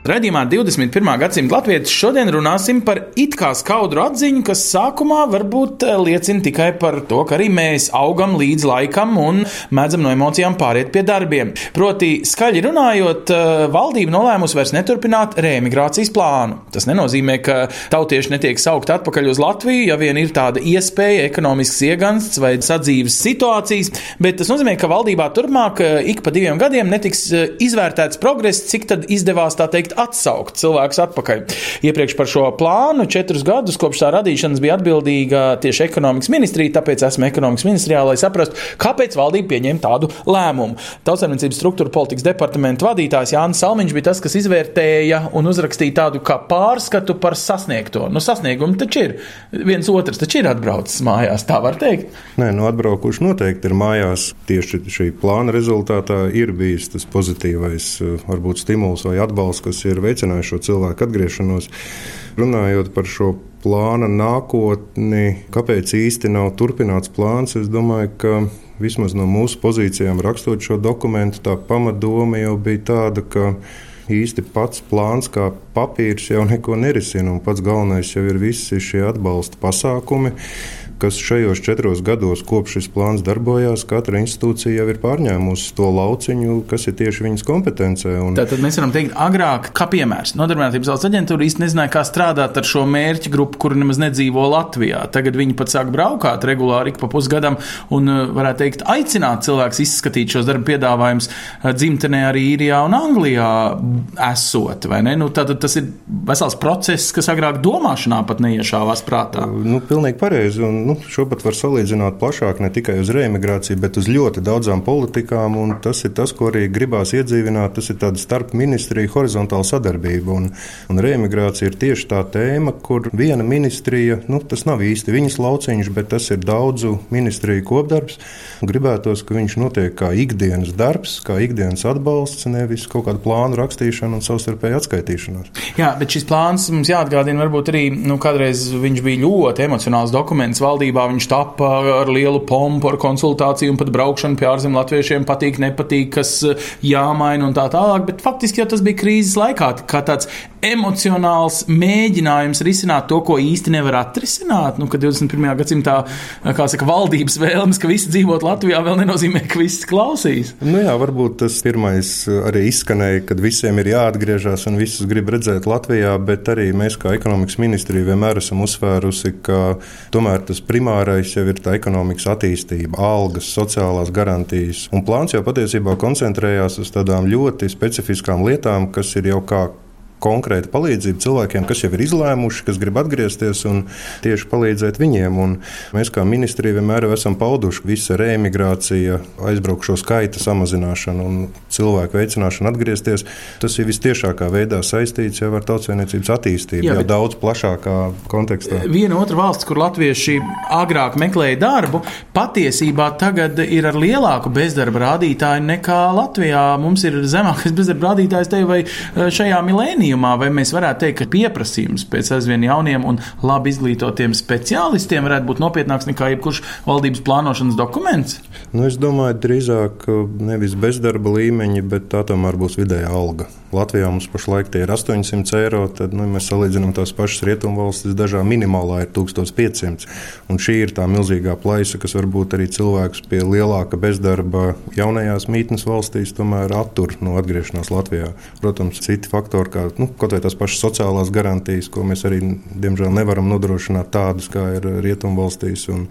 Radījumā 21. gadsimta latvieši šodien runāsim par it kā skaudru atziņu, kas sākumā varbūt eh, liecina tikai par to, ka arī mēs augam līdz laikam un mēdzam no emocijām pāriet pie darbiem. Proti, skaļi runājot, eh, valdība nolēmusi vairs neturpināt reemigrācijas plānu. Tas nenozīmē, ka tautieši netiek saukt atpakaļ uz Latviju, ja vien ir tāda iespēja, ekonomisks iegansts vai sadzīves situācijas, bet tas nozīmē, ka valdībā turpmāk eh, ik pa diviem gadiem netiks izvērtēts progress, cik tad izdevās tā teikt atsaukt cilvēkus atpakaļ. Iepriekš par šo plānu četrus gadus kopš tā radīšanas bija atbildīga tieši ekonomikas ministrija, tāpēc esmu ekonomikas ministrijā, lai saprastu, kāpēc valdība pieņēma tādu lēmumu. Tautsēmniecības struktūra politikas departamenta vadītājs Jānis Salmiņš bija tas, kas izvērtēja un uzrakstīja tādu kā pārskatu par sasniegto. Nu, sasniegumu taču ir. Viens otrs taču ir atbraucis mājās, tā var teikt. Nē, nu atbraukuši noteikti ir mājās. Tieši šī plāna rezultātā ir bijis tas pozitīvais, eh, varbūt stimuls vai atbalsts, kas ir veicinājis šo cilvēku atgriešanos. Runājot par šo plāna nākotni, kāpēc īsti nav turpināts plāns, es domāju, ka vismaz no mūsu pozīcijām rakstot šo dokumentu, tā pamatdoma jau bija tāda, ka īsti pats plāns kā papīrs jau neko nerisina, un pats galvenais jau ir visi šie atbalsta pasākumi kas šajos četros gados, kopš šis plāns darbojās, katra institūcija jau ir pārņēmusi to lauciņu, kas ir tieši viņas kompetencē. Un... Tātad mēs varam teikt, agrāk, kā piemērs, Nodarbinātības valsts aģentūra īsti nezināja, kā strādāt ar šo mērķu grupu, kur nemaz nedzīvo Latvijā. Tagad viņi pat sāk braukāt regulāri ik pa pusgadam un, uh, varētu teikt, aicināt cilvēkus izskatīt šos darba piedāvājumus uh, dzimtenē arī Īrijā un Anglijā esot? Nu, tātad tas ir vesels process, kas agrāk domāšanā pat neiešāvās prātā. Nu, pilnīgi pareizi. Un, nu, šo pat var salīdzināt plašāk, ne tikai uz reimigrāciju, bet uz ļoti daudzām politikām. Tas ir tas, ko arī gribās iedzīvināt. Tas ir tāda starp ministriju horizontāla sadarbība. Un, un reimigrācija ir tieši tā tēma, kur viena ministrija, nu, tas nav īsti viņas lauciņš, bet tas ir daudzu ministriju kopdarbs. Gribētos, ka viņš notiek kā ikdienas darbs, kā ikdienas atbalsts, nevis kaut kāda plānu rakstīšana un savstarpēja atskaitīšanās. Jā, bet šis plāns mums jāatgādina, varbūt arī nu, kādreiz viņš bija ļoti emocionāls dokuments. Valdībā. Viņš tappa ar lielu pompu, ar konsultāciju un pat braukšanu pie ārzemju latviešiem, patīk, nepatīk, kas jāmaina un tā tālāk. Bet faktiski jau tas bija krīzes laikā, kā tāds emocionāls mēģinājums risināt to, ko īsti nevar atrisināt. Nu, kad 21. gadsimtā, saka, valdības vēlmes, ka visi dzīvot Latvijā, vēl nenozīmē, ka viss klausīs. Nu jā, varbūt tas pirmais arī izskanēja, kad visiem ir jāatgriežas un visus grib redzēt Latvijā, bet arī mēs, kā ekonomikas ministrija, vienmēr esam uzsvērusi, ka tomēr tas primārais jau ir tā ekonomikas attīstība, algas, sociālās garantijas. Un plāns jau patiesībā koncentrējās uz tādām ļoti specifiskām lietām, kas ir jau kā konkrēta palīdzība cilvēkiem, kas jau ir izlēmuši, kas grib atgriezties un tieši palīdzēt viņiem. Un mēs kā ministrija vienmēr esam pauduši, visa reemigrācija, aizbraukšo skaita samazināšana un cilvēku veicināšana atgriezties, tas ir vistiešākā veidā saistīts jau ar tautsveiniecības attīstību, Jā, jau daudz plašākā kontekstā. Viena otra valsts, kur latvieši agrāk meklēja darbu, patiesībā tagad ir ar lielāku bezdarba rādītāju nekā Latvijā. Mums ir zemākais bezdarba rādītājs te vai šajā milēnijā gadījumā, vai mēs varētu teikt, ka pieprasījums pēc aizvien jauniem un labi izglītotiem speciālistiem varētu būt nopietnāks nekā jebkurš valdības plānošanas dokuments? Nu, es domāju, drīzāk nevis bezdarba līmeņi, bet tā tomēr būs vidēja alga. Latvijā mums pašlaik tie ir 800 eiro, tad nu, mēs salīdzinām tās pašas rietumvalstis, dažā minimālā ir 1500. Un šī ir tā milzīgā plaisa, kas varbūt arī cilvēkus pie lielāka bezdarba jaunajās mītnes valstīs tomēr attur no atgriešanās Latvijā. Protams, citi faktori, kā nu, kaut vai tās pašas sociālās garantijas, ko mēs arī diemžēl nevaram nodrošināt tādas, kā ir rietumvalstīs. Un,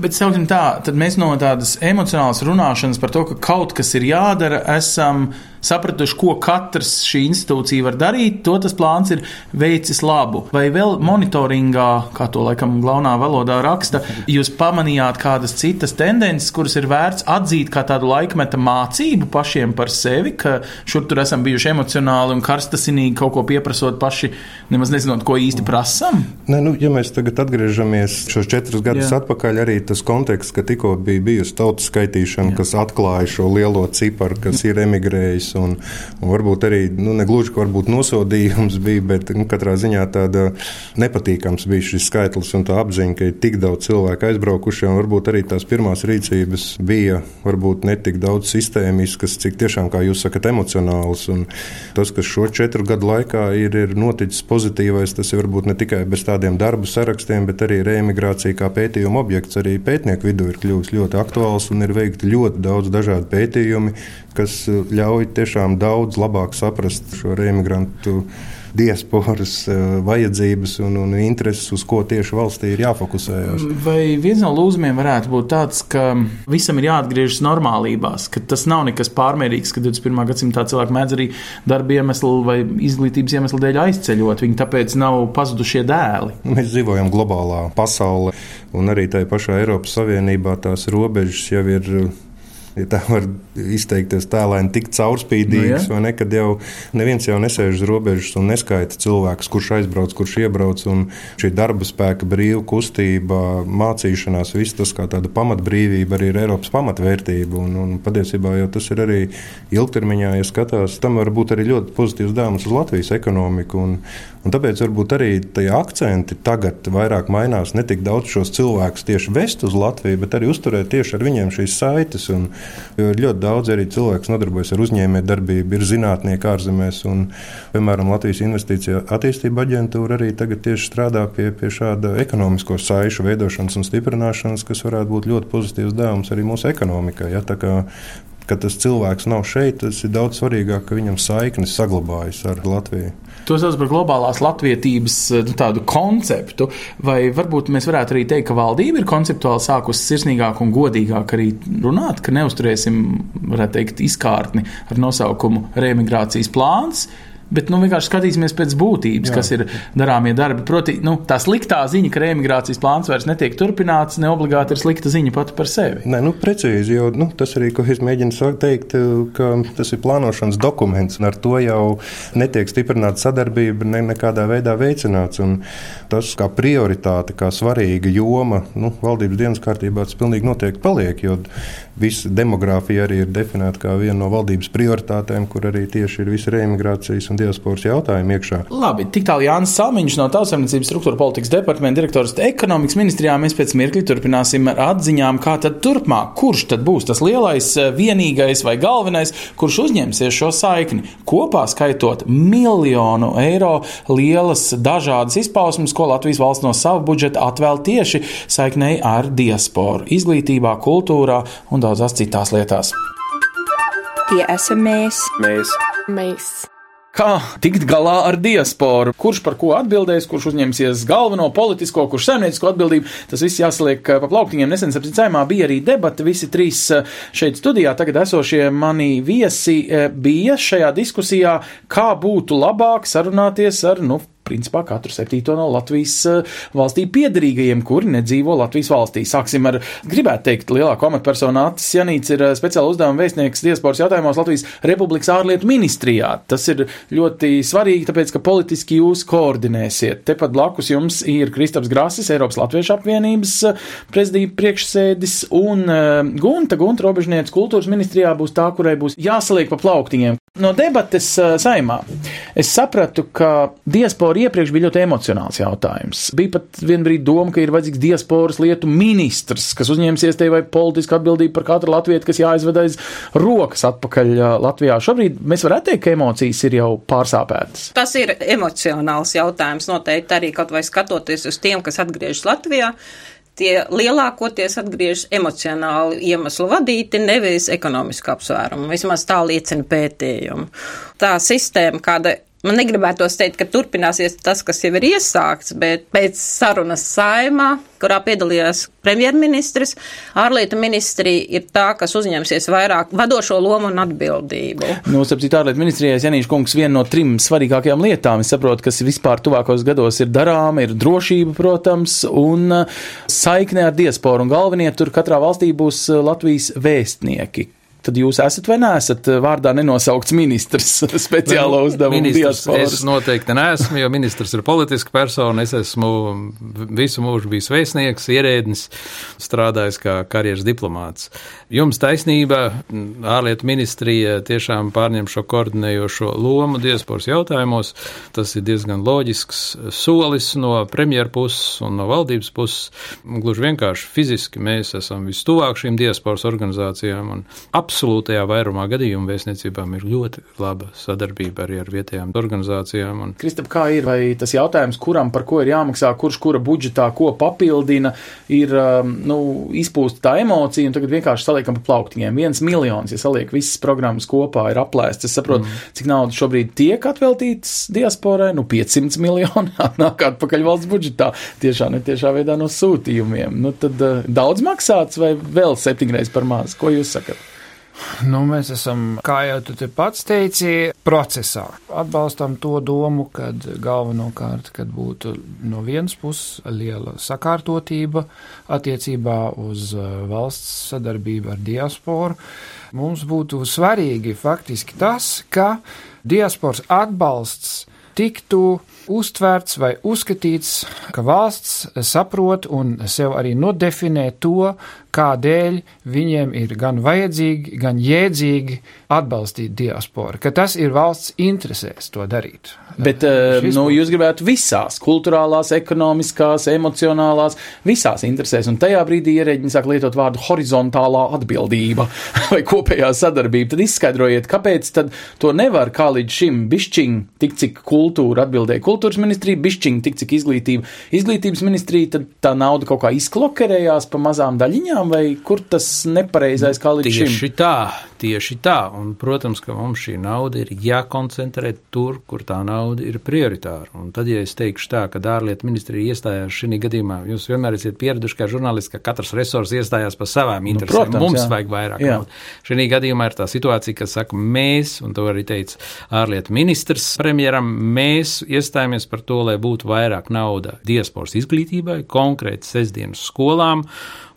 Bet, sauksim tā, mēs no tādas emocionālas runāšanas par to, ka kaut kas ir jādara, esam sapratuši, ko katrs šī institūcija var darīt, to tas plāns ir veicis labu. Vai vēl monitoringā, kā to laikam galvenā valodā raksta, jūs pamanījāt kādas citas tendences, kuras ir vērts atzīt kā tādu laikmeta mācību pašiem par sevi, ka šur tur esam bijuši emocionāli un karstasinīgi kaut ko pieprasot paši, nemaz nezinot, ko īsti prasam? Nē, nu, ja mēs tagad atgriežamies šos četrus gadus Jā. atpakaļ, arī tas konteksts, ka tikko bija bijusi tautas skaitīšana, Jā. kas atklāja šo lielo ciparu, kas ir emigrējis tiesas. Un, un varbūt arī nu, ne gluži nosodījums bija, bet nu, katrā ziņā tāda nepatīkams bija šis skaitlis un tā apziņa, ka ir tik daudz cilvēku aizbraukuši. Varbūt arī tās pirmās rīcības bija varbūt ne tik daudz sistēmiskas, cik tiešām, kā jūs sakat, emocionāls. Un tas, kas šo četru gadu laikā ir, ir noticis pozitīvais, tas ir varbūt ne tikai bez tādiem darbu sarakstiem, bet arī reemigrācija kā pētījuma objekts arī pētnieku vidū ir kļuvis ļoti aktuāls un ir veikti ļoti daudz dažādu pētījumu, kas ļauj tiešām daudz labāk saprast šo reimigrantu diasporas eh, vajadzības un, un intereses, uz ko tieši valstī ir jāfokusējas. Vai viens no lūzumiem varētu būt tāds, ka visam ir jāatgriežas normālībās, ka tas nav nekas pārmērīgs, ka 21. gadsimtā cilvēki mēdz arī darba iemeslu vai izglītības iemeslu dēļ aizceļot, viņi tāpēc nav pazudušie dēli. Mēs dzīvojam globālā pasaulē, un arī tajā pašā Eiropas Savienībā tās robežas jau ir ja tā var izteikties tēlēni, tik caurspīdīgs, nu ne, kad jau neviens jau nesēž uz robežas un neskaita cilvēkus, kurš aizbrauc, kurš iebrauc. Šī darba spēka brīva kustība, mācīšanās, viss tas kā tāda pamatbrīvība arī ir Eiropas pamatvērtība. Un, un patiesībā jau tas ir arī ilgtermiņā, ja skatās, tam var būt arī ļoti pozitīvs dāvans uz Latvijas ekonomiku. Un, Un tāpēc varbūt arī tie akcenti tagad vairāk mainās. Ne tik daudz šos cilvēkus tieši vest uz Latviju, bet arī uzturēt tieši ar viņiem šīs saites. Un, jo ļoti daudz arī cilvēku, kas nodarbojas ar uzņēmējdarbību, ir zinātnieki ārzemēs. Un, piemēram, Latvijas Investīcija attīstība aģentūra arī tagad tieši strādā pie, pie šāda ekonomisko saišu veidošanas un stiprināšanas, kas varētu būt ļoti pozitīvs dēvums arī mūsu ekonomikai. Ja? Kad tas cilvēks nav šeit, tas ir daudz svarīgāk, ka viņam saiknes saglabājas ar Latviju. To sauc par globālās latviedzības eh, nu, konceptu, vai varbūt mēs varētu arī teikt, ka valdība ir konceptuāli sākusi sirsnīgāk un godīgāk arī runāt, ka neusturēsim, varētu teikt, izkārtni ar nosaukumu reemigrācijas plāns bet nu, vienkārši skatīsimies pēc būtības, Jā. kas ir darāmie darbi. Proti, nu, tā sliktā ziņa, ka reemigrācijas plāns vairs netiek turpināts, neobligāti ir slikta ziņa pati par sevi. Nē, nu, precīzi, jo nu, tas arī, ko es mēģinu teikt, ka tas ir plānošanas dokuments, un ar to jau netiek stiprināta sadarbība ne, nekādā veidā veicināts. Un tas kā prioritāte, kā svarīga joma nu, valdības dienas kārtībā, tas pilnīgi noteikti paliek, jo visa demogrāfija arī ir definēta kā viena no valdības prioritātēm, kur arī tieši ir visa reimigrācijas un diasporas jautājumi iekšā. Labi, tik tālu Jānis Salmiņš no Tautsēmniecības struktūra politikas departamenta direktors ekonomikas ministrijā. Mēs pēc mirkļa turpināsim ar atziņām, kā tad turpmāk, kurš tad būs tas lielais, vienīgais vai galvenais, kurš uzņemsies šo saikni. Kopā skaitot miljonu eiro lielas dažādas izpausmes, ko Latvijas valsts no sava budžeta atvēl tieši saiknei ar diasporu, izglītībā, kultūrā un daudzās citās lietās. Tie esam mēs. Mēs. mēs. Kā tikt galā ar diasporu? Kurš par ko atbildēs, kurš uzņemsies galveno politisko, kurš saimniecisko atbildību? Tas viss jāsaliek eh, pa plauktiņiem. Nesen sapcīcājumā bija arī debata. Visi trīs eh, šeit studijā tagad esošie mani viesi eh, bija šajā diskusijā, kā būtu labāk sarunāties ar, nu, principā katru septīto no Latvijas eh, valstī piedarīgajiem, kuri nedzīvo Latvijas valstī. Sāksim ar, gribētu teikt, lielāko amatpersonu Atis Janīts ir eh, speciāla uzdevuma vēstnieks diasporas jautājumos Latvijas Republikas ārlietu ministrijā. Tas ir ļoti svarīgi, tāpēc, ka politiski jūs koordinēsiet. Tepat blakus jums ir Kristaps Grasis, Eiropas Latviešu apvienības eh, prezidija priekšsēdis, un Gunta, Gunta Robežnieca kultūras ministrijā būs tā, kurai būs jāsaliek pa plauktiņiem. No debates saimā es sapratu, ka diaspora iepriekš bija ļoti emocionāls jautājums. Bija pat vienbrīd doma, ka ir vajadzīgs diasporas lietu ministrs, kas uzņemsies te vai politisku atbildību par katru latviešu, kas jāizved aiz rokas atpakaļ Latvijā. Šobrīd mēs varētu teikt, ka emocijas ir jau pārsāpētas. Tas ir emocionāls jautājums noteikti arī kaut vai skatoties uz tiem, kas atgriežas Latvijā tie lielākoties atgriežas emocionāli iemeslu vadīti, nevis ekonomiski apsvērumi. Vismaz tā liecina pētījumi. Tā sistēma, kāda Man negribētos teikt, ka turpināsies tas, kas jau ir iesākts, bet pēc sarunas saimā, kurā piedalījās premjerministrs, ārlietu ministrija ir tā, kas uzņemsies vairāk vadošo lomu un atbildību. Nu, starp ārlietu ministrijai Janīša kungs viena no trim svarīgākajām lietām. Es saprotu, kas vispār tuvākos gados ir darām, ir drošība, protams, un uh, saikne ar diasporu. Un galvenie tur katrā valstī būs uh, Latvijas vēstnieki tad jūs esat vai neesat eh, vārdā nenosaukts ministrs speciālo uzdevumu diasporas? Es noteikti neesmu, jo ministrs ir politiska persona. Es esmu visu mūžu bijis vēstnieks, ierēdnis, strādājis kā karjeras diplomāts. Jums taisnība, ārlietu ministrija tiešām pārņem šo koordinējošo lomu diasporas jautājumos. Tas ir diezgan loģisks solis no premjera puses un no valdības puses. Gluži vienkārši fiziski mēs esam vistuvāk šīm diasporas organizācijām un absolūtajā vairumā gadījumu vēstniecībām ir ļoti laba sadarbība arī ar vietējām organizācijām. Un... Kristap, kā ir, vai tas jautājums, kuram par ko ir jāmaksā, kurš kura budžetā ko papildina, ir um, nu, izpūsta tā emocija, un tagad vienkārši saliekam pa plauktiņiem. Viens miljons, ja saliek visas programmas kopā, ir aplēsts. Es saprotu, mm. cik naudas šobrīd tiek atveltīts diasporai, nu 500 miljoni nāk atpakaļ valsts budžetā, tiešā netiešā veidā no sūtījumiem. Nu, tad uh, daudz maksāts vai vēl septiņreiz par maz? Ko jūs sakat? Nu, mēs esam, kā jau tu te pats teici, procesā. Atbalstam to domu, ka galvenokārt, kad būtu no vienas puses liela sakārtotība attiecībā uz uh, valsts sadarbību ar diasporu, mums būtu svarīgi faktiski tas, ka diasporas atbalsts tiktu uztverts vai uzskatīts, ka valsts saprot un sev arī nodefinē to, kādēļ viņiem ir gan vajadzīgi, gan jēdzīgi atbalstīt diasporu, ka tas ir valsts interesēs to darīt. Bet uh, nu, jūs gribētu visās kultūrālās, ekonomiskās, emocionālās, visās interesēs, un tajā brīdī ierēģiņi sāk lietot vārdu horizontālā atbildība vai kopējā sadarbība. Tad izskaidrojiet, kāpēc tad to nevar kā līdz šim bišķiņ, tik cik kultūra atbildēja kultūras ministrija, bišķiņ, tik cik izglītība, izglītības ministrija, tad tā nauda kaut kā izklokerējās pa mazām daļiņām, vai kur tas nepareizais kā līdz tieši šim? Tieši tā, tieši tā, un, protams, ka mums šī nauda ir jākoncentrē tur, kur tā nauda nauda ir prioritāra. Un tad, ja es teikšu tā, ka ārlietu ministrija iestājās šī gadījumā, jūs vienmēr esat pieraduši kā žurnālisti, ka katrs resurs iestājās par savām nu, interesēm. Nu, protams, Mums jā. vajag vairāk naudas. Šī gadījumā ir tā situācija, ka saka, mēs, un to arī teica ārlietu ministrs premjeram, mēs iestājāmies par to, lai būtu vairāk nauda diasporas izglītībai, konkrēti sestdienas skolām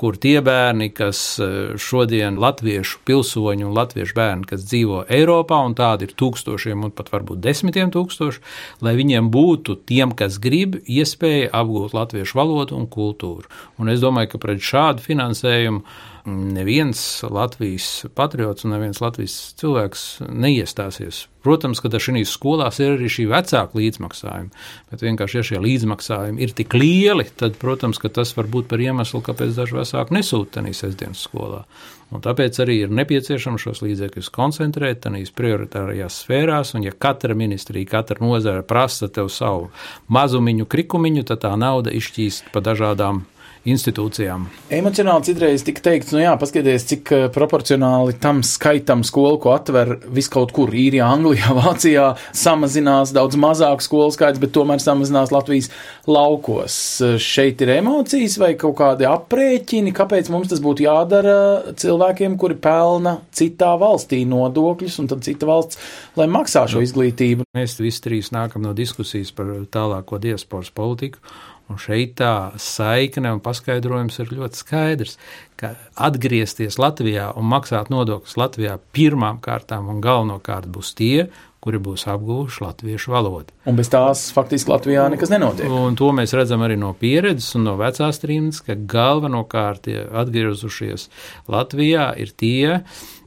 kur tie bērni, kas e, šodien latviešu pilsoņu un latviešu bērni, kas dzīvo Eiropā, un tādi ir tūkstošiem un pat varbūt desmitiem tūkstoši, lai viņiem būtu tiem, kas grib, iespēja apgūt latviešu valodu un kultūru. Un es domāju, ka pret šādu finansējumu neviens Latvijas patriots un neviens Latvijas cilvēks neiestāsies. Protams, ka šīs skolās ir arī šī vecāka līdzmaksājuma, bet vienkārši, ja šie līdzmaksājumi ir tik lieli, tad, protams, tas var būt par iemeslu, kāpēc daži vecāki nesūta tenīs sestdienas skolā. Un tāpēc arī ir nepieciešams šos līdzekļus koncentrēt tenīs prioritārajās sfērās, un ja katra ministrija, katra nozara prasa tev savu mazumiņu krikumiņu, tad tā nauda izšķīst pa dažādām institūcijām. Emocionāli citreiz tika teikts, nu jā, paskatieties, cik eh, proporcionāli tam skaitam skolu, ko atver viskaut kur īrijā, Anglijā, Vācijā, samazinās daudz mazāk skolu skaits, bet tomēr samazinās Latvijas laukos. Šeit ir emocijas vai kaut kādi aprēķini, kāpēc mums tas būtu jādara cilvēkiem, kuri pelna citā valstī nodokļus, un tad cita valsts, lai maksā šo izglītību. Mēs visi trīs nākam no diskusijas par tālāko diasporas politiku. Un šeit tā saikne un paskaidrojums ir ļoti skaidrs, ka atgriezties Latvijā un maksāt nodokļus Latvijā pirmām kārtām un galvenokārt būs tie, kuri būs apguvuši latviešu valodu. Un bez tās faktiski Latvijā nekas nenotiek. Un to mēs redzam arī no pieredzes un no vecās trījums, ka galvenokārt atgriezušies Latvijā ir tie,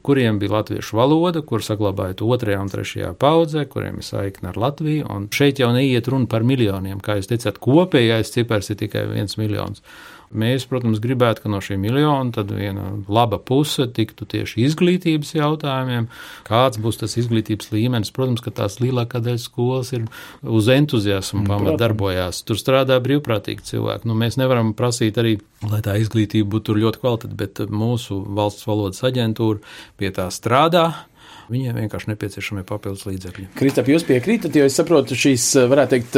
kuriem bija latviešu valoda, kur saglabājot otrajā un trešajā paudzē, kuriem ir saikne ar Latviju. Un šeit jau neiet runa par miljoniem, kā jūs teicāt, kopējais cipars ir tikai viens miljons. Mēs, protams, gribētu, ka no šī miljona tad viena laba puse tiktu tieši izglītības jautājumiem. Kāds būs tas izglītības līmenis? Protams, ka tās lielākā daļa skolas ir uz entuziasmu mm, pamat darbojās. Tur strādā brīvprātīgi cilvēki. Nu, mēs nevaram prasīt arī, lai tā izglītība būtu ļoti kvalitatīva, bet mūsu valsts valodas aģentūra pie tā strādā Viņiem vienkārši nepieciešami papildus līdzekļi. Kristap, jūs piekrītat, jo es saprotu, šīs, varētu teikt,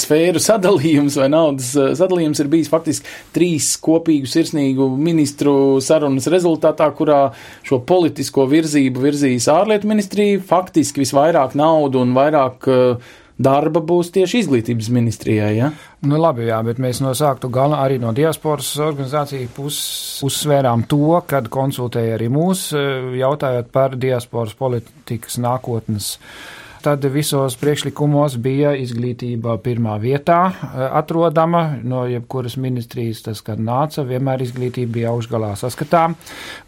sfēru sadalījums vai naudas sadalījums ir bijis faktiski trīs kopīgu sirsnīgu ministru sarunas rezultātā, kurā šo politisko virzību virzīs ārlietu ministrija, faktiski visvairāk naudu un vairāk uh, darba būs tieši izglītības ministrijai. Ja? Nu, labi, jā, bet mēs no sāktu gala arī no diasporas organizāciju puses uzsvērām to, kad konsultēja arī mūs, eh, jautājot par diasporas politikas nākotnes tad visos priekšlikumos bija izglītība pirmā vietā eh, atrodama. No jebkuras ministrijas tas, kad nāca, vienmēr izglītība bija augšgalā saskatām.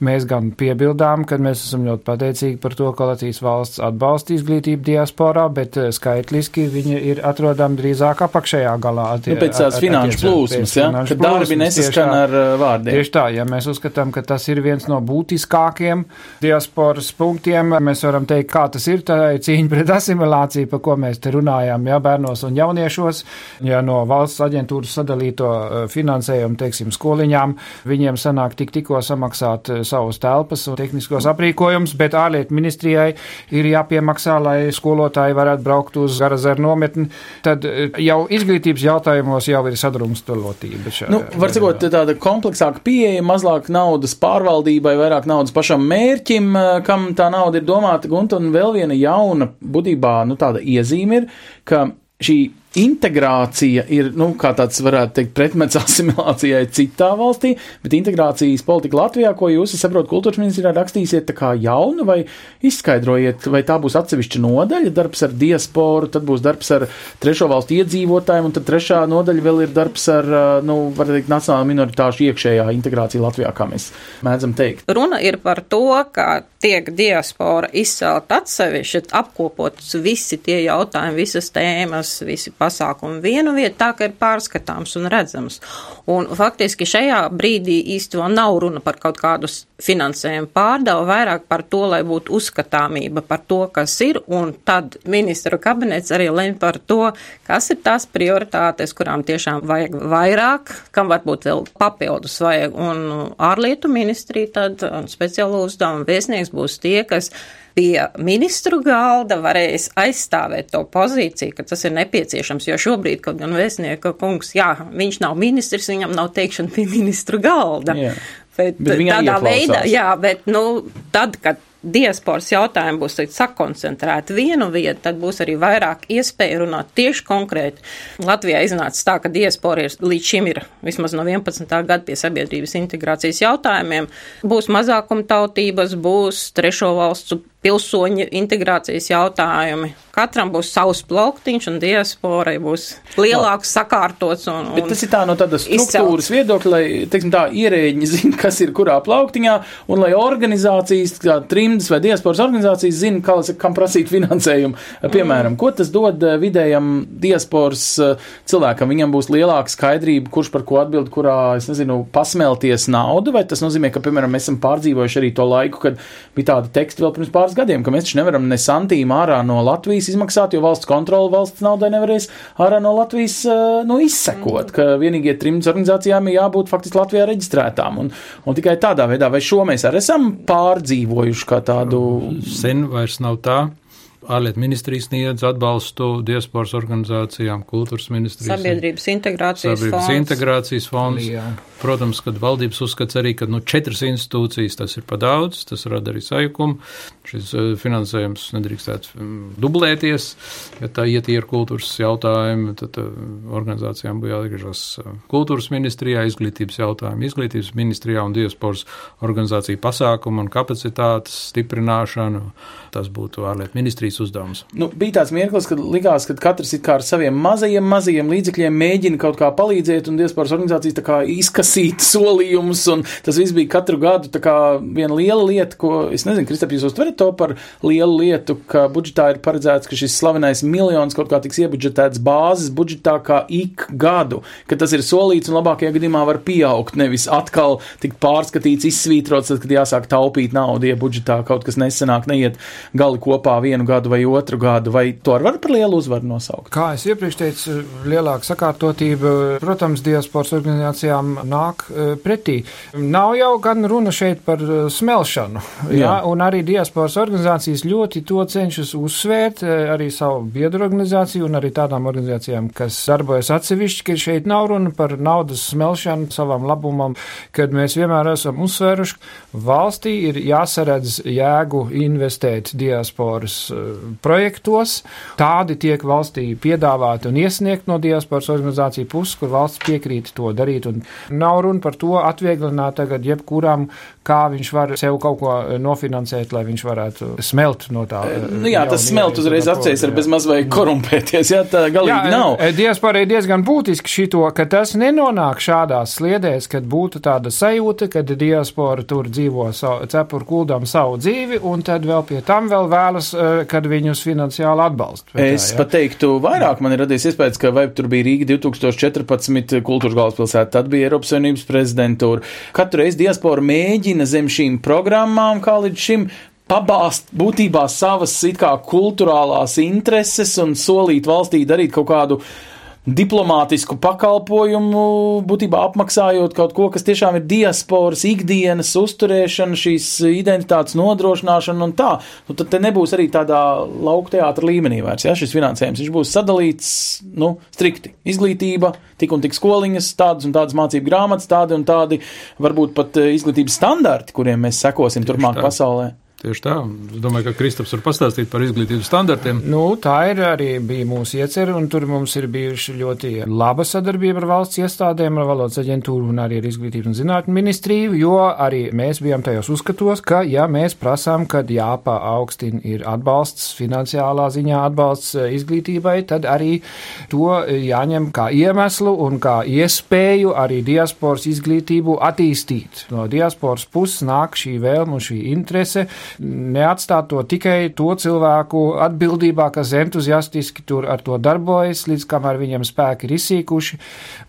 Mēs gan piebildām, ka mēs esam ļoti pateicīgi par to, ka Latvijas valsts atbalsta izglītību diasporā, bet eh, skaitliski viņa ir atrodama drīzāk apakšējā galā. Attie, nu, pēc tās finanšu plūsmas, ja? kad darbi nesaskan ar eh, vārdiem. Tieši tā, ja mēs uzskatām, ka tas ir viens no būtiskākiem diasporas punktiem, mēs varam teikt, kā tas ir, tā ir cīņa pret asimilāciju, par ko mēs te runājām, ja bērnos un jauniešos, ja no valsts aģentūras sadalīto eh, finansējumu, teiksim, skoliņām, viņiem sanāk tik tikko samaksāt eh, savus telpas un tehniskos aprīkojumus, bet ārlietu ministrijai ir jāpiemaksā, lai skolotāji varētu braukt uz Garazeru nometni, tad eh, jau izglītības jautājumos jau ir sadrumstalotība. Nu, var sakot, tāda kompleksāka pieeja, mazāk naudas pārvaldībai, vairāk naudas pašam mērķim, kam tā nauda ir domāta, un vēl viena jauna budībā, nu, tāda iezīme ir, ka šī integrācija ir, nu, tāds varētu teikt, pretmets asimilācijai citā valstī, bet integrācijas politika Latvijā, ko jūs, es saprotu, kultūras ministrijā rakstīsiet jaunu, vai izskaidrojiet, vai tā būs atsevišķa nodaļa, darbs ar diasporu, tad būs darbs ar trešo valstu iedzīvotājiem, un tad trešā nodaļa vēl ir darbs ar, nu, var teikt, nacionālo minoritāšu iekšējā integrācija Latvijā, kā mēs mēdzam teikt. Runa ir par to, ka tiek diaspora izcelt atsevišķi, apkopots visi tie jautājumi, visas tēmas, visi pasākumu. Vienu vietu, tā ka ir pārskatāms un redzams. Un faktiski šajā brīdī vēl nav runa par kaut kādu finansējumu. Pārdevu, vairāk par to, lai būtu uzskatāmība par to, kas ir, un tad ministru kabinets arī lemj par to, kas ir tās prioritātes, kurām tiešām vajag vairāk, kam varbūt vēl papildus vajag, un ārlietu ministrija tad speciālo uzdevumu viesnieks būs tie, kas pie ministru galda varēs aizstāvēt to pozīciju, ka tas ir nepieciešams, jo šobrīd, kaut gan vēstnieka kungs, jā, viņš nav ministrs, viņam nav teikšana pie ministru galda. Jā. Bet, bet tādā veidā, jā, bet, nu, tad, kad diasporas jautājumi būs sakoncentrēti vienu vietu, tad būs arī vairāk iespēju runāt tieši konkrēti. Latvijā iznāca tā, ka diaspora ir līdz šim ir vismaz no 11. gada pie sabiedrības integrācijas jautājumiem. Būs mazākumtautības, būs trešo valstu pilsoņu integrācijas jautājumi. Katram būs savs plauktiņš, un diasporai būs lielāks, sakārtots. Un, un Bet tas ir tā no tādas struktūras izcelt. viedokļa, lai, teiksim, tā ierēģi zina, kas ir kurā plauktiņā, un lai organizācijas, kā trimdas vai diasporas organizācijas zina, kā, kam prasīt finansējumu. Piemēram, mm. ko tas dod eh, vidējam diasporas eh, cilvēkam? Viņam būs lielāka skaidrība, kurš par ko atbild, kurā, es nezinu, pasmelties naudu, vai tas nozīmē, ka, piemēram, mēs esam pārdzīvojuši arī to laiku, kad bija tādi teksti vēl pirms pāris gadiem, ka mēs taču nevaram ne santīm ārā no Latvijas izmaksāt, jo valsts kontrola valsts naudai nevarēs ārā no Latvijas nu, izsekot, ka vienīgie trimdas organizācijām ir jābūt faktiski Latvijā reģistrētām. Un, un tikai tādā veidā, vai šo mēs arī esam pārdzīvojuši kā tādu. Sen vairs nav tā. Ārlietu ministrija sniedz atbalstu diasporas organizācijām, kultūras ministrijas. Sabiedrības integrācijas sabiedrības fonds. integrācijas fonds. Jā. Protams, kad valdības uzskats arī, ka nu, četras institūcijas tas ir pa daudz, tas rada arī sajukumu. Šis eh, finansējums nedrīkstētu mm, dublēties, ja tā iet ir kultūras jautājumi, tad eh, organizācijām būtu jāatgriežas eh, kultūras ministrijā, izglītības jautājumi izglītības ministrijā un diasporas organizāciju pasākumu un kapacitātes stiprināšanu. Tas būtu ārlietu ministrijas uzdevums. Nu, bija tāds mirklis, kad likās, ka katrs it kā ar saviem mazajiem, mazajiem līdzekļiem mēģina kaut kā palīdzēt, un diasporas organizācijas prasīt solījumus, un tas viss bija katru gadu viena liela lieta, ko, es nezinu, Kristap, jūs uztverat to par lielu lietu, ka budžetā ir paredzēts, ka šis slavenais miljons kaut kā tiks iebudžetēts bāzes budžetā kā ik gadu, ka tas ir solīts un labākajā gadījumā var pieaugt, nevis atkal tik pārskatīts, izsvītrots, tad, kad jāsāk taupīt naudu, ja budžetā kaut kas nesenāk neiet gali kopā vienu gadu vai otru gadu, vai to var par lielu uzvaru nosaukt? Kā es iepriekš teicu, lielāka sakārtotība, protams, diasporas organizācijām nāk pretī. Nav jau gan runa šeit par smelšanu, jā, jā un arī diasporas organizācijas ļoti to cenšas uzsvērt, arī savu biedru organizāciju un arī tādām organizācijām, kas darbojas atsevišķi, ka šeit nav runa par naudas smelšanu savam labumam, kad mēs vienmēr esam uzsvēruši, valstī ir jāsaredz jēgu investēt diasporas projektos. Tādi tiek valstī piedāvāti un iesniegt no diasporas organizāciju puses, kur valsts piekrīt to darīt. Un nav runa par to atvieglināt tagad jebkuram, kā viņš var sev kaut ko nofinansēt, lai viņš varētu smelt no tā. Nu jā, tas smelt uzreiz acīs ar bezmaz vai korumpēties, jā, tā galīgi jā, nav. Diaspora ir diezgan būtiski šito, ka tas nenonāk šādās sliedēs, kad būtu tāda sajūta, kad diaspora tur dzīvo savu, cepur kuldam savu dzīvi, un tad vēl pie tam vēl vēlas, kad viņus finansiāli atbalsta. Es tā, pat teiktu vairāk, man ir radies iespējas, ka vai tur bija Rīga 2014 kultūras galvaspilsēta, tad bija Eiropas Savienības prezidentūra. Katru reizi diaspora mēģina zem šīm programmām, kā līdz šim, pabāzt būtībā savas it kā kulturālās intereses un solīt valstī darīt kaut kādu diplomātisku pakalpojumu, būtībā apmaksājot kaut ko, kas tiešām ir diasporas ikdienas uzturēšana, šīs identitātes nodrošināšana un tā. Nu, tad te nebūs arī tādā laukteātra līmenī vairs, ja šis finansējums, viņš būs sadalīts, nu, strikti. Izglītība, tik un tik skoliņas, tādas un tādas mācību grāmatas, tādi un tādi varbūt pat eh, izglītības standarti, kuriem mēs sekosim Tieši turpmāk tā. pasaulē. Tieši tā. Es domāju, ka Kristaps var pastāstīt par izglītības standartiem. Nu, tā ir arī bija mūsu iecerē, un tur mums ir bijuši ļoti laba sadarbība ar valsts iestādēm, ar valodas aģentūru un arī ar izglītības un zinātņu ministriju, jo arī mēs bijām tajos uzskatos, ka, ja mēs prasām, kad jāpaaugstina ir atbalsts, finansiālā ziņā atbalsts eh, izglītībai, tad arī to jāņem kā iemeslu un kā iespēju arī diasporas izglītību attīstīt. No diasporas puses nāk šī vēlme un šī interese neatstāt to tikai to cilvēku atbildībā, kas entuziastiski tur ar to darbojas, līdz kamēr viņiem spēki ir izsīkuši,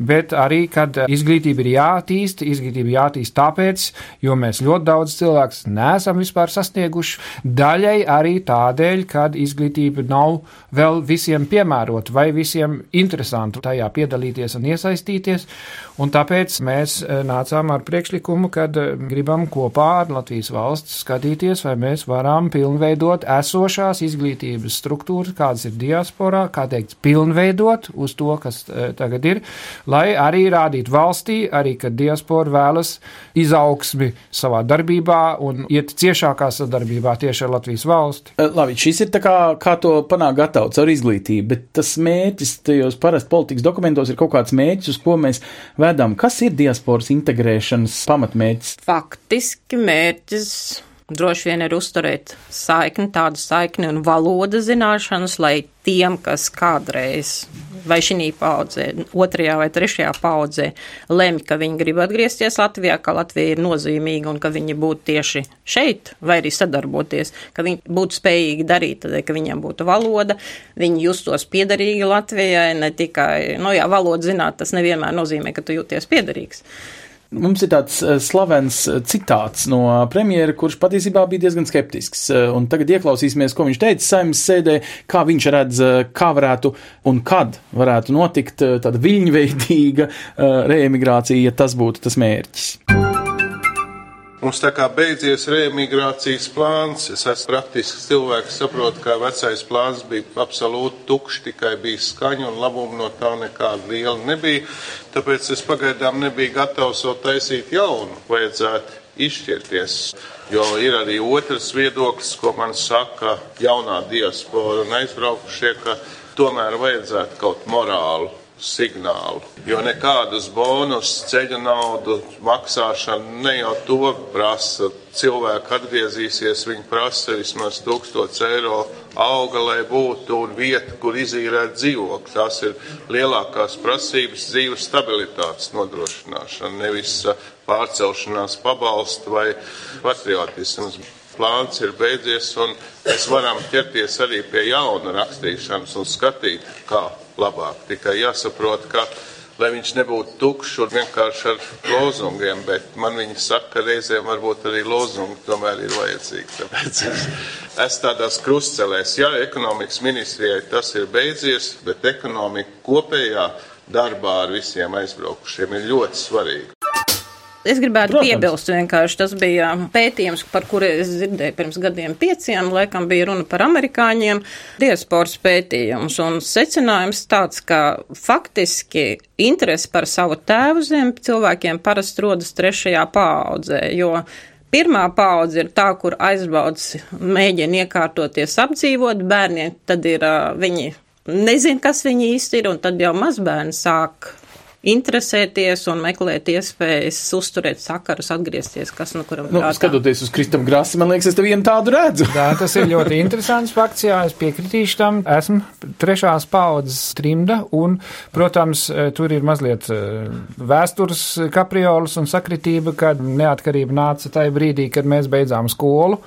bet arī, kad izglītība ir jātīst, izglītība jātīst tāpēc, jo mēs ļoti daudz cilvēks neesam vispār sasnieguši, daļai arī tādēļ, kad izglītība nav vēl visiem piemērota vai visiem interesanti tajā piedalīties un iesaistīties, un tāpēc mēs eh, nācām ar priekšlikumu, kad eh, gribam kopā ar Latvijas valsts skatīties, vai mēs varam pilnveidot esošās izglītības struktūras, kādas ir diasporā, kā teikt, pilnveidot uz to, kas e, tagad ir, lai arī rādītu valstī, arī, ka diaspora vēlas izaugsmi savā darbībā un iet ciešākā sadarbībā tieši ar Latvijas valsti. E, labi, šis ir tā kā, kā to panākt gatavs ar izglītību, bet tas mērķis tajos parasti politikas dokumentos ir kaut kāds mērķis, uz ko mēs vedam. Kas ir diasporas integrēšanas pamatmērķis? Faktiski mērķis droši vien ir uzturēt saikni, tādu saikni un valoda zināšanas, lai tiem, kas kādreiz vai šī paudzē, otrajā vai trešajā paudzē, lemj, ka viņi grib atgriezties Latvijā, ka Latvija ir nozīmīga un ka viņi būtu tieši šeit, vai arī sadarboties, ka viņi būtu spējīgi darīt, tad, ka viņiem būtu valoda, viņi justos piederīgi Latvijai, ne tikai, nu jā, valodu zināt, tas nevienmēr nozīmē, ka tu jūties piederīgs. Mums ir tāds eh, slavens eh, citāts no premjera, kurš patiesībā bija diezgan skeptisks. Eh, un tagad ieklausīsimies, ko viņš teica saimnes sēdē, kā viņš redz, kā varētu un kad varētu notikt tāda viļņveidīga reemigrācija, ja tas būtu tas mērķis. Mums tā kā beidzies reemigrācijas plāns. Es esmu praktisks cilvēks, saprotu, ka vecais plāns bija absolūti tukšs, tikai bija skaņa un labuma no tā nekāda liela nebija. Tāpēc es pagaidām nebiju gatavs vēl taisīt jaunu. Vajadzētu izšķirties. Jo ir arī otrs viedoklis, ko man saka jaunā diaspora un aizbraukušie, ka tomēr vajadzētu kaut morālu signālu. Jo nekādus bonus, ceļu naudu maksāšana ne jau to prasa. Cilvēki atgriezīsies, viņi prasa vismaz 1000 eiro auga, lai būtu un vieta, kur izīrēt dzīvokli. Tās ir lielākās prasības dzīves stabilitātes nodrošināšana, nevis pārcelšanās pabalstu vai patriotisms plāns ir beidzies, un mēs varam ķerties arī pie jauna rakstīšanas un skatīt, kā labāk. Tikai jāsaprot, ka lai viņš nebūtu tukšs un vienkārši ar lozungiem, bet man viņi saka, ka reizēm varbūt arī lozungi tomēr ir vajadzīgi. Tāpēc es esmu tādās krustcelēs. Jā, ekonomikas ministrijai tas ir beidzies, bet ekonomika kopējā darbā ar visiem aizbraukušiem ir ļoti svarīga. Es gribētu Protams. piebilst vienkārši, tas bija pētījums, par kuru es dzirdēju pirms gadiem pieciem, laikam bija runa par amerikāņiem, diasporas pētījums, un secinājums tāds, ka faktiski interesi par savu tēvu zemi cilvēkiem parasti rodas trešajā paaudzē, jo Pirmā paudze ir tā, kur aizbrauc, mēģina iekārtoties, apdzīvot bērniem, tad ir uh, viņi nezina, kas viņi īsti ir, un tad jau mazbērni sāk interesēties un meklēt iespējas uzturēt sakarus, atgriezties, kas nu kuram Nu, prātā. skatoties uz Kristapu Grasi, man liekas, es te vienu tādu redzu. Jā, tas ir ļoti interesants fakts, jā, es piekritīšu tam. Esmu trešās paudzes trimda, un, protams, eh, tur ir mazliet eh, vēstures kapriolas un sakritība, kad neatkarība nāca tajā brīdī, kad mēs beidzām skolu.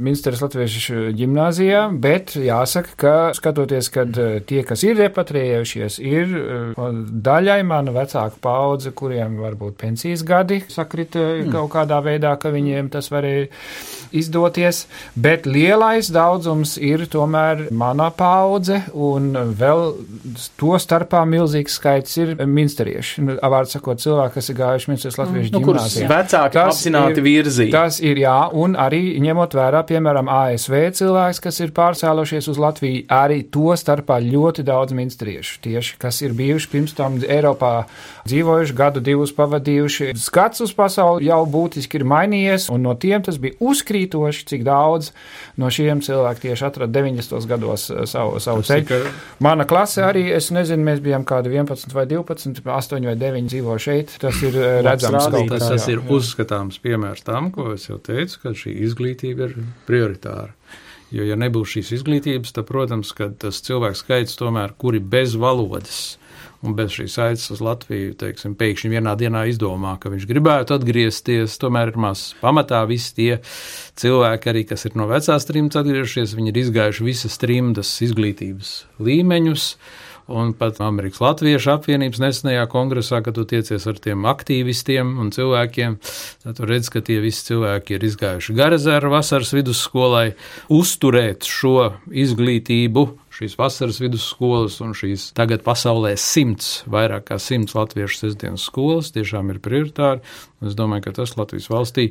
Ministrs Latviešu ģimnāzijā, bet jāsaka, ka skatoties, kad eh, tie, kas ir repatriējušies, ir eh, daļai mana vecāka paudze, kuriem varbūt pensijas gadi sakrita mm. kaut kādā veidā, ka viņiem tas varēja izdoties, bet lielais daudzums ir tomēr mana paudze, un vēl to starpā milzīgs skaits ir minsterieši. Nu, Vārds sakot, cilvēki, kas ir gājuši ministrs Latviešu Nu, kurus ģimnāzijā. vecāki Tas apzināti ir- virzīja. Tas ir jā, un arī ņemot vērā, piemēram, ASV cilvēks, kas ir pārcēlušies uz Latviju, arī to starpā ļoti daudz minstriešu, tieši, kas ir bijuši pirms tam Eiropā dzīvojuši, gadu divus pavadījuši. Skats uz pasauli jau būtiski ir mainījies, un no tiem tas bija uzkrītoši, cik daudz no šiem cilvēkiem tieši atrada 90. gados eh, savu, savu ceļu. Mana klase arī, es nezinu, mēs bijām kādi 11 vai 12, 8 vai 9 dzīvo šeit. Tas ir eh, redzams Tas, tas ir uzskatāms piemērs tam, ko es jau teicu, ka šī izglītība ir prioritāra. Jo, ja nebūs šīs izglītības, tad, protams, tas cilvēks skaits tomēr, kuri bez valodas un bez šīs aices uz Latviju, teiksim, pēkšņi vienā dienā izdomā, ka viņš gribētu atgriezties, tomēr ir maz. Pamatā visi tie cilvēki, arī, kas ir no vecās trimdas atgriežušies, viņi ir izgājuši visas trimdas izglītības līmeņus. Un pat Amerikas Latviešu apvienības nesenajā kongresā, kad tu tiecies ar tiem aktīvistiem un cilvēkiem, tad tu redz, ka tie visi cilvēki ir izgājuši Garazēru vasaras vidusskolai, uzturēt šo izglītību, šīs vasaras vidusskolas un šīs tagad pasaulē simts, vairāk kā simts latviešu sestdienas skolas tiešām ir prioritāri. Es domāju, ka tas Latvijas valstī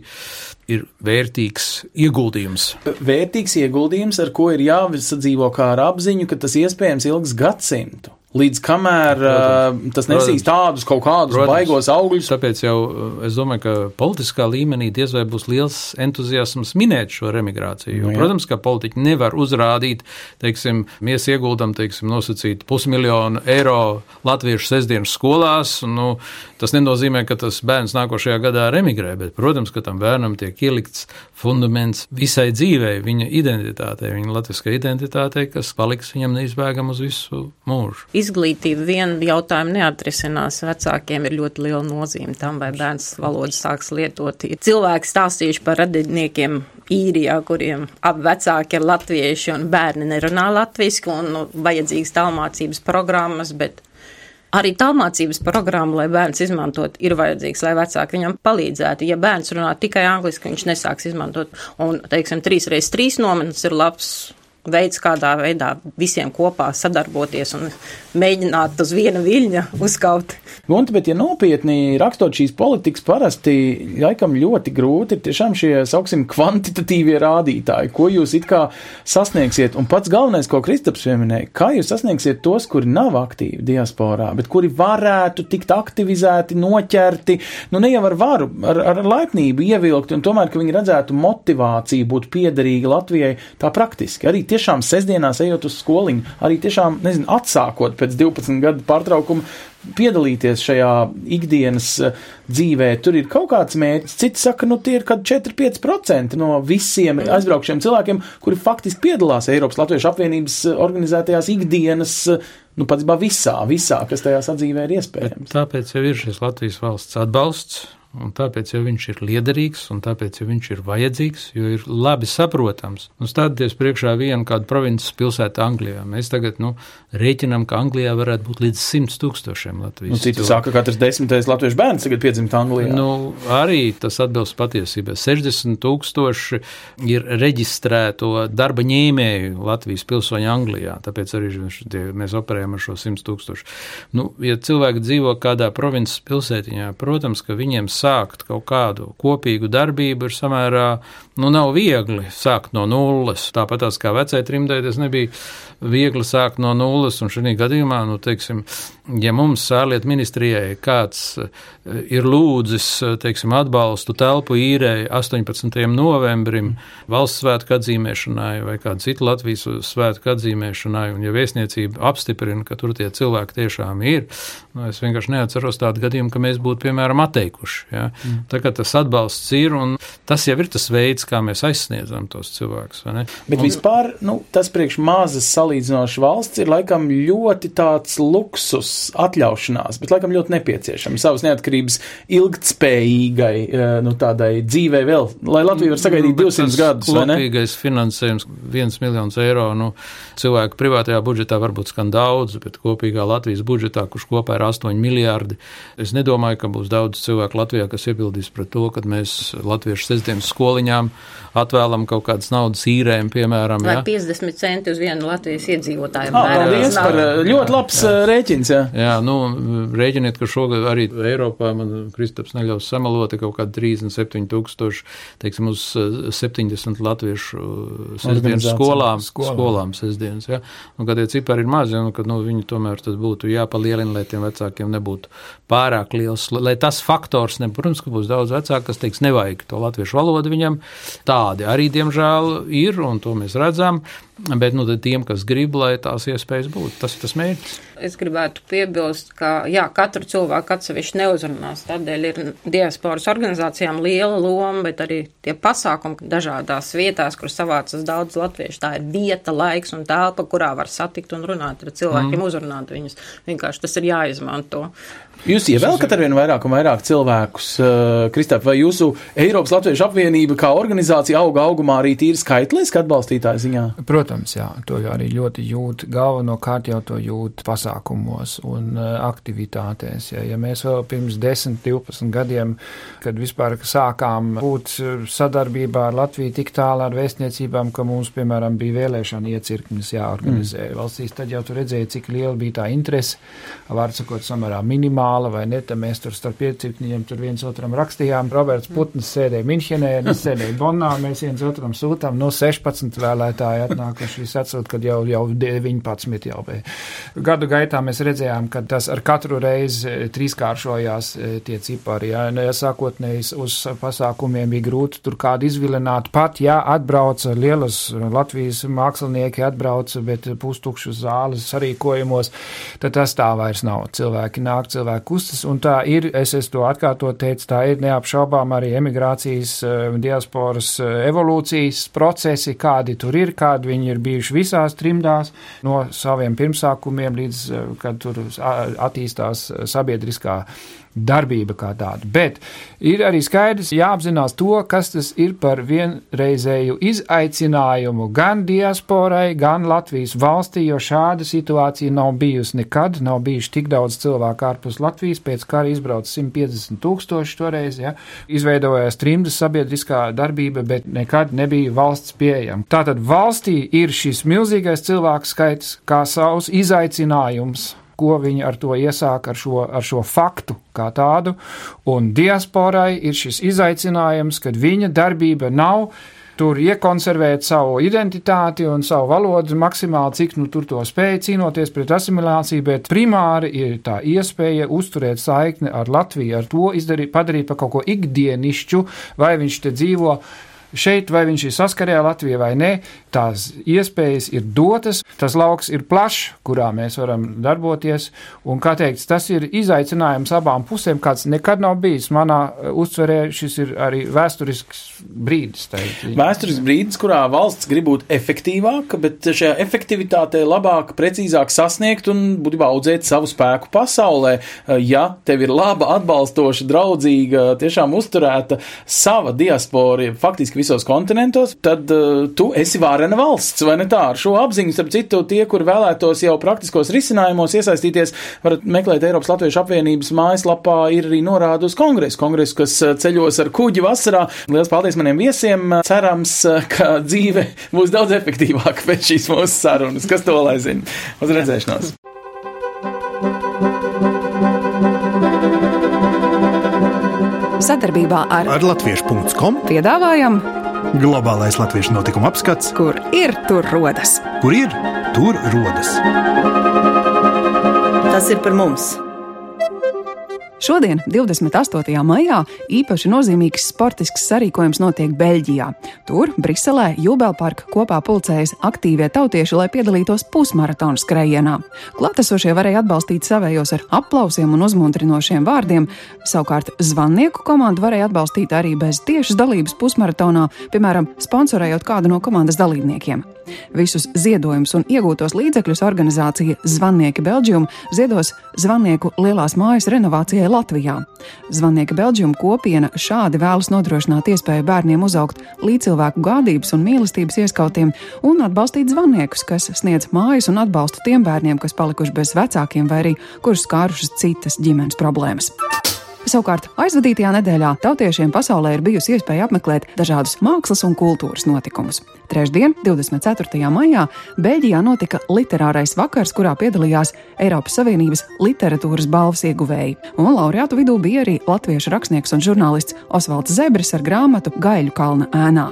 ir vērtīgs ieguldījums. Vērtīgs ieguldījums, ar ko ir jāsadzīvo kā ar apziņu, ka tas iespējams ilgs gadsimtu. Līdz kamēr uh, tas nesīs Protams. tādus kaut kādus Protams. baigos augļus. Tāpēc jau uh, es domāju, ka politiskā līmenī diez vai būs liels entuziasms minēt šo remigrāciju. Jo, Nu jā. protams, ka politiķi nevar uzrādīt, teiksim, mēs ieguldam, teiksim, nosacīt pusmiljonu eiro latviešu sestdienas skolās. Nu, tas nenozīmē, ka tas bērns nākošajā gadā remigrē, bet, protams, ka tam bērnam tiek ielikts fundaments visai dzīvei, viņa identitātei, viņa latviskā identitātei, kas paliks viņam neizbēgam uz visu mūžu. Izglītība vienu jautājumu neatrisinās. Vecākiem ir ļoti liela nozīme tam, vai bērns valodu sāks lietot. Ir cilvēki stāstījuši par radiniekiem īrijā, kuriem abi vecāki ir latvieši un bērni nerunā latviski un nu, vajadzīgas tālmācības programmas, bet Arī tālmācības programma, lai bērns izmantot, ir vajadzīgs, lai vecāki viņam palīdzētu. Ja bērns runā tikai angliski, viņš nesāks izmantot. Un, teiksim, 3x3 nometnes ir labs veids, kādā veidā visiem kopā sadarboties un mēģināt uz viena viļņa uzkaut. Gunti, bet, ja nopietni rakstot šīs politikas, parasti laikam ļoti grūti ir tiešām šie, sauksim, kvantitatīvie rādītāji, ko jūs it kā sasniegsiet. Un pats galvenais, ko Kristaps pieminēja, kā jūs sasniegsiet tos, kuri nav aktīvi diasporā, bet kuri varētu tikt aktivizēti, noķerti, nu ne jau ar varu, ar, ar laipnību ievilkt, un tomēr, ka viņi redzētu motivāciju būt piederīgi Latvijai tā praktiski. Arī tiešām sestdienās ejot uz skoliņu, arī tiešām, nezinu, atsākot pēc 12 gadu pārtraukuma piedalīties šajā ikdienas eh, dzīvē, tur ir kaut kāds mērķis. Citi saka, nu tie ir kaut 4-5% no visiem aizbraukšiem cilvēkiem, kuri faktiski piedalās Eiropas Latviešu apvienības eh, organizētajās ikdienas, eh, nu patiesībā visā, visā, kas tajā sadzīvē ir iespējams. Tāpēc jau ir šis Latvijas valsts atbalsts, un tāpēc jau viņš ir liederīgs, un tāpēc jau viņš ir vajadzīgs, jo ir labi saprotams. Nu, stādieties priekšā vienu kādu provinces pilsētu Anglijā. Mēs tagad nu, rēķinām, ka Anglijā varētu būt līdz 100 tūkstošiem Latvijas. Nu, citi saka, ka katrs desmitais latviešu bērns tagad piedzimst Anglijā. Nu, arī tas atbilst patiesībai. 60 tūkstoši ir reģistrēto darba ņēmēju Latvijas pilsoņu Anglijā, tāpēc arī mēs operējam ar šo 100 tūkstošu. Nu, ja cilvēki dzīvo kādā provinces pilsētiņā, protams, ka viņiem sākt kaut kādu kopīgu darbību, ir samērā, nu, nav viegli sākt no nulles. Tāpat tās kā vecai trimdē, tas nebija viegli sākt no nulles, un šī gadījumā, nu, teiksim, ja mums ārlietu ministrijai kāds eh, ir lūdzis, eh, teiksim, atbalstu telpu īrēji 18. novembrim valsts svētku atzīmēšanai vai kādu citu Latvijas svētku atzīmēšanai, un ja vēstniecība apstiprina, ka tur tie cilvēki tiešām ir, nu, es vienkārši neatceros tādu gadījumu, ka mēs būtu, piemēram, atteikuši. Ja? Mm. Tā kā tas atbalsts ir, un tas jau ir tas veids, kā mēs aizsniedzam tos cilvēkus. Bet un, vispār, nu, tas priekš mazas salīdzinošas valsts ir laikam ļoti tāds luksus atļaušanās, bet laikam ļoti nepieciešama savas neatkarības ilgtspējīgai, eh, nu, tādai dzīvei vēl, lai Latvija var sagaidīt nu, 200 gadus. Kopīgais finansējums, viens miljons eiro, nu, cilvēku privātajā budžetā varbūt skan daudz, bet kopīgā Latvijas budžetā, kurš kopā ir 8 miljārdi, es nedomāju, ka būs daudz cilvēku Latvijā, kas iebildīs pret to, ka mēs latviešu sestdienas skoliņām atvēlam kaut kādas naudas īrēm, piemēram. Vai ja? 50 centi uz vienu Latvijas iedzīvotāju. Ah, paldies par ļoti labs jā. rēķins. Jā. Jā, nu, rēķiniet, ka šogad arī Eiropā man Kristaps neļaus samaloti kaut kādi 37 tūkstoši, teiksim, uz 70 latviešu sestdienas skolām, skolām, skolām sestdienas, jā. Un, kad tie cipari ir mazi, un, kad, nu, viņi tomēr tad būtu jāpalielina, lai tiem vecākiem nebūtu pārāk liels, lai tas faktors, ne, protams, ka būs daudz vecāku, kas teiks, nevajag to latviešu valodu viņam, tādi arī, diemžēl, ir, un to mēs redzam, bet, nu, tiem, kas grib, lai tās iespējas būtu, tas ir tas mērķis. Es gribētu piebilst, ka, jā, katru cilvēku atsevišķi neuzrunās, tādēļ ir diasporas organizācijām liela loma, bet arī tie pasākumi dažādās vietās, kur savācas daudz latviešu, tā ir vieta, laiks un telpa, kurā var satikt un runāt ar cilvēkiem, mm. uzrunāt viņus. Vienkārši tas ir jāizmanto. Jūs ievelkat arvien vairāk un vairāk cilvēkus, uh, Kristap, vai jūsu Eiropas Latviešu apvienība kā organizācija auga augumā arī tīri skaitliski atbalstītāju ziņā? Protams, jā, to arī ļoti jūt, galvenokārt jau to jūt pasākumos un uh, aktivitātēs. Ja, ja mēs vēl pirms 10, 12 gadiem, kad vispār sākām būt uh, sadarbībā ar Latviju tik tālu ar vēstniecībām, ka mums, piemēram, bija vēlēšana iecirknis jāorganizē mm. valstīs, tad jau tu redzēji, cik liela bija tā interese, vārdsakot, samērā minimāli normāla vai ne, tad mēs tur starp piecipņiem tur viens otram rakstījām. Roberts Putns sēdēja Minhenē, es sēdēju Bonnā, mēs viens otram sūtām, no 16 vēlētāji atnākuši, atsūt, kad jau, jau 19 jau bija. Gadu gaitā mēs redzējām, ka tas ar katru reizi e, trīskāršojās e, tie cipari, jā, ja sākotnējs uz pasākumiem bija grūti tur kādu izvilināt, pat, ja atbrauca lielas Latvijas mākslinieki atbrauca, bet pustukšas zāles sarīkojumos, tad tas tā vairs nav. Cilvēki nāk, cilvēki kustas, un tā ir, es, es to atkārtot teicu, tā ir neapšaubām arī emigrācijas, eh, diasporas eh, evolūcijas procesi, kādi tur ir, kādi viņi ir bijuši visās trimdās, no saviem pirmsākumiem līdz, eh, kad tur attīstās sabiedriskā darbība kā tāda. Bet ir arī skaidrs jāapzinās to, kas tas ir par vienreizēju izaicinājumu gan diasporai, gan Latvijas valstī, jo šāda situācija nav bijusi nekad, nav bijuši tik daudz cilvēku ārpus Latvijas, pēc kara izbrauc 150 tūkstoši toreiz, ja, izveidojās trimdas sabiedriskā darbība, bet nekad nebija valsts pieejama. Tātad valstī ir šis milzīgais cilvēku skaits kā savs izaicinājums ko viņi ar to iesāk, ar šo, ar šo faktu kā tādu. Un diasporai ir šis izaicinājums, kad viņa darbība nav tur iekonservēt savu identitāti un savu valodu maksimāli, cik nu tur to spēja cīnoties pret asimilāciju, bet primāri ir tā iespēja uzturēt saikni ar Latviju, ar to izdarīt, padarīt par kaut ko ikdienišķu, vai viņš te dzīvo šeit, vai viņš ir saskarē Latvijā vai nē, tās iespējas ir dotas, tas lauks ir plašs, kurā mēs varam darboties, un, kā teikts, tas ir izaicinājums abām pusēm, kāds nekad nav bijis. Manā uh, uztverē šis ir arī vēsturisks brīdis. Vēsturisks brīdis, kurā valsts grib būt efektīvāka, bet šajā efektivitātē labāk, precīzāk sasniegt un, būtībā, audzēt savu spēku pasaulē. Uh, ja tev ir laba, atbalstoša, draudzīga, tiešām uzturēta sava diaspora, faktiski visos kontinentos, tad uh, tu esi vārena valsts, vai ne tā? Ar šo apziņu, starp citu, tie, kur vēlētos jau praktiskos risinājumos iesaistīties, varat meklēt Eiropas Latviešu apvienības mājaslapā, ir arī norāda uz kongresu, kongresu, kas uh, ceļos ar kuģi vasarā. Lielas paldies maniem viesiem! Cerams, uh, ka dzīve būs daudz efektīvāka pēc šīs mūsu sarunas. Kas to lai zina? Uz redzēšanos! Sadarbībā ar, ar Latviešu.com piedāvājam globālais latviešu notikuma apskats, kur ir tur rodas. kur ir tur rodas. Tas ir par mums! Šodien, 28. maijā, īpaši nozīmīgs sportisks sarīkojums notiek Beļģijā. Tur, Briselē, Jūbelparka kopā pulcējas aktīvie tautieši, lai piedalītos pusmaratona skrējienā. Klātesošie varēja atbalstīt savējos ar aplausiem un uzmundrinošiem vārdiem, savukārt zvannieku komandu varēja atbalstīt arī bez tiešas dalības pusmaratonā, piemēram, sponsorējot kādu no komandas dalībniekiem. Visus ziedojumus un iegūtos līdzekļus organizācija Zvanieki Belģium ziedos Zvanieku lielās mājas renovācijai Latvijā. Zvanieki Belģium kopiena šādi vēlas nodrošināt iespēju bērniem uzaugt līdzcilvēku gādības un mīlestības ieskautiem un atbalstīt zvaniekus, kas sniedz mājas un atbalstu tiem bērniem, kas palikuši bez vecākiem vai arī kurus skārušas citas ģimenes problēmas. Savukārt, aizvadītajā nedēļā tautiešiem pasaulē ir bijusi iespēja apmeklēt dažādus mākslas un kultūras notikumus. Trešdien, 24. maijā, Beļģijā notika literārais vakars, kurā piedalījās Eiropas Savienības literatūras balvas ieguvēji. Un laureātu vidū bija arī latviešu rakstnieks un žurnālists Osvalds Zebris ar grāmatu Gaļu kalna ēnā.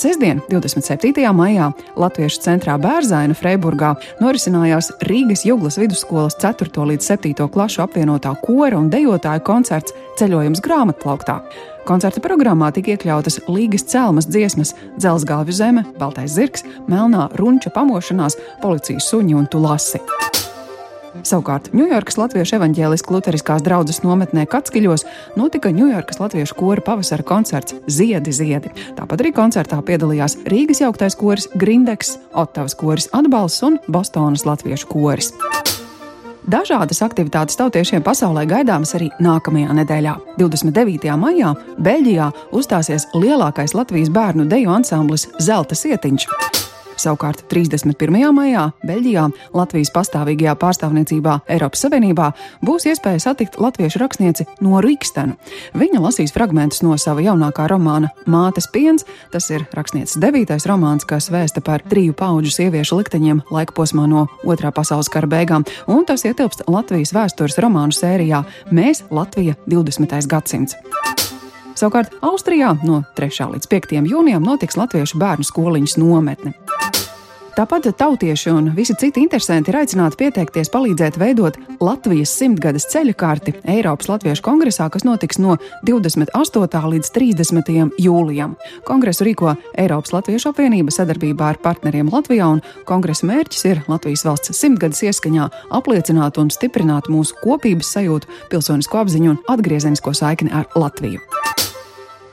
Sestdien, 27. maijā, Latviešu centrā Bērzaina Freiburgā norisinājās Rīgas Juglas vidusskolas 4. līdz 7. klašu apvienotā kora un dejotāju koncerts Ceļojums grāmatplauktā. Koncerta programmā tika iekļautas Līgas celmas dziesmas, dzelzgalvju zeme, baltais zirgs, melnā runča pamošanās, policijas suņi un tulasi. Savukārt Ņujorkas Latviešu evaņģēliskās luteriskās draudzes nometnē Katskiļos notika Ņujorkas Latviešu kora pavasara koncerts Ziedi, Ziedi. Tāpat arī koncertā piedalījās Rīgas jauktais koris Grindeks, Ottavas koris Atbalsts un Bostonas Latviešu koris. Dažādas aktivitātes tautiešiem pasaulē gaidāmas arī nākamajā nedēļā. 29. maijā Beļģijā uzstāsies lielākais Latvijas bērnu deju ansamblis Zelta Sietiņš. Savukārt 31. maijā Beļģijā, Latvijas pastāvīgajā pārstāvniecībā Eiropas Savienībā, būs iespēja satikt latviešu rakstnieci no Rīgstenu. Viņa lasīs fragmentus no sava jaunākā romāna Mātes piens. Tas ir rakstnieces devītais romāns, kas vēsta par triju pauģu sieviešu likteņiem laika posmā no Otrā pasaules kara beigām, un tas ietilpst Latvijas vēstures romānu sērijā Mēs Latvija 20. gadsimts. Savukārt Austrijā no 3. līdz 5. jūnijam notiks Latviešu bērnu skoliņas nometne. Tāpat tautieši un visi citi interesanti ir aicināti pieteikties palīdzēt veidot Latvijas simtgades ceļu karti Eiropas Latviešu kongresā, kas notiks no 28. līdz 30. jūlijam. Kongresu rīko Eiropas Latviešu apvienība sadarbībā ar partneriem Latvijā, un kongresa mērķis ir Latvijas valsts simtgades ieskaņā apliecināt un stiprināt mūsu kopības sajūtu, pilsonisko apziņu un atgriezenisko saikni ar Latviju.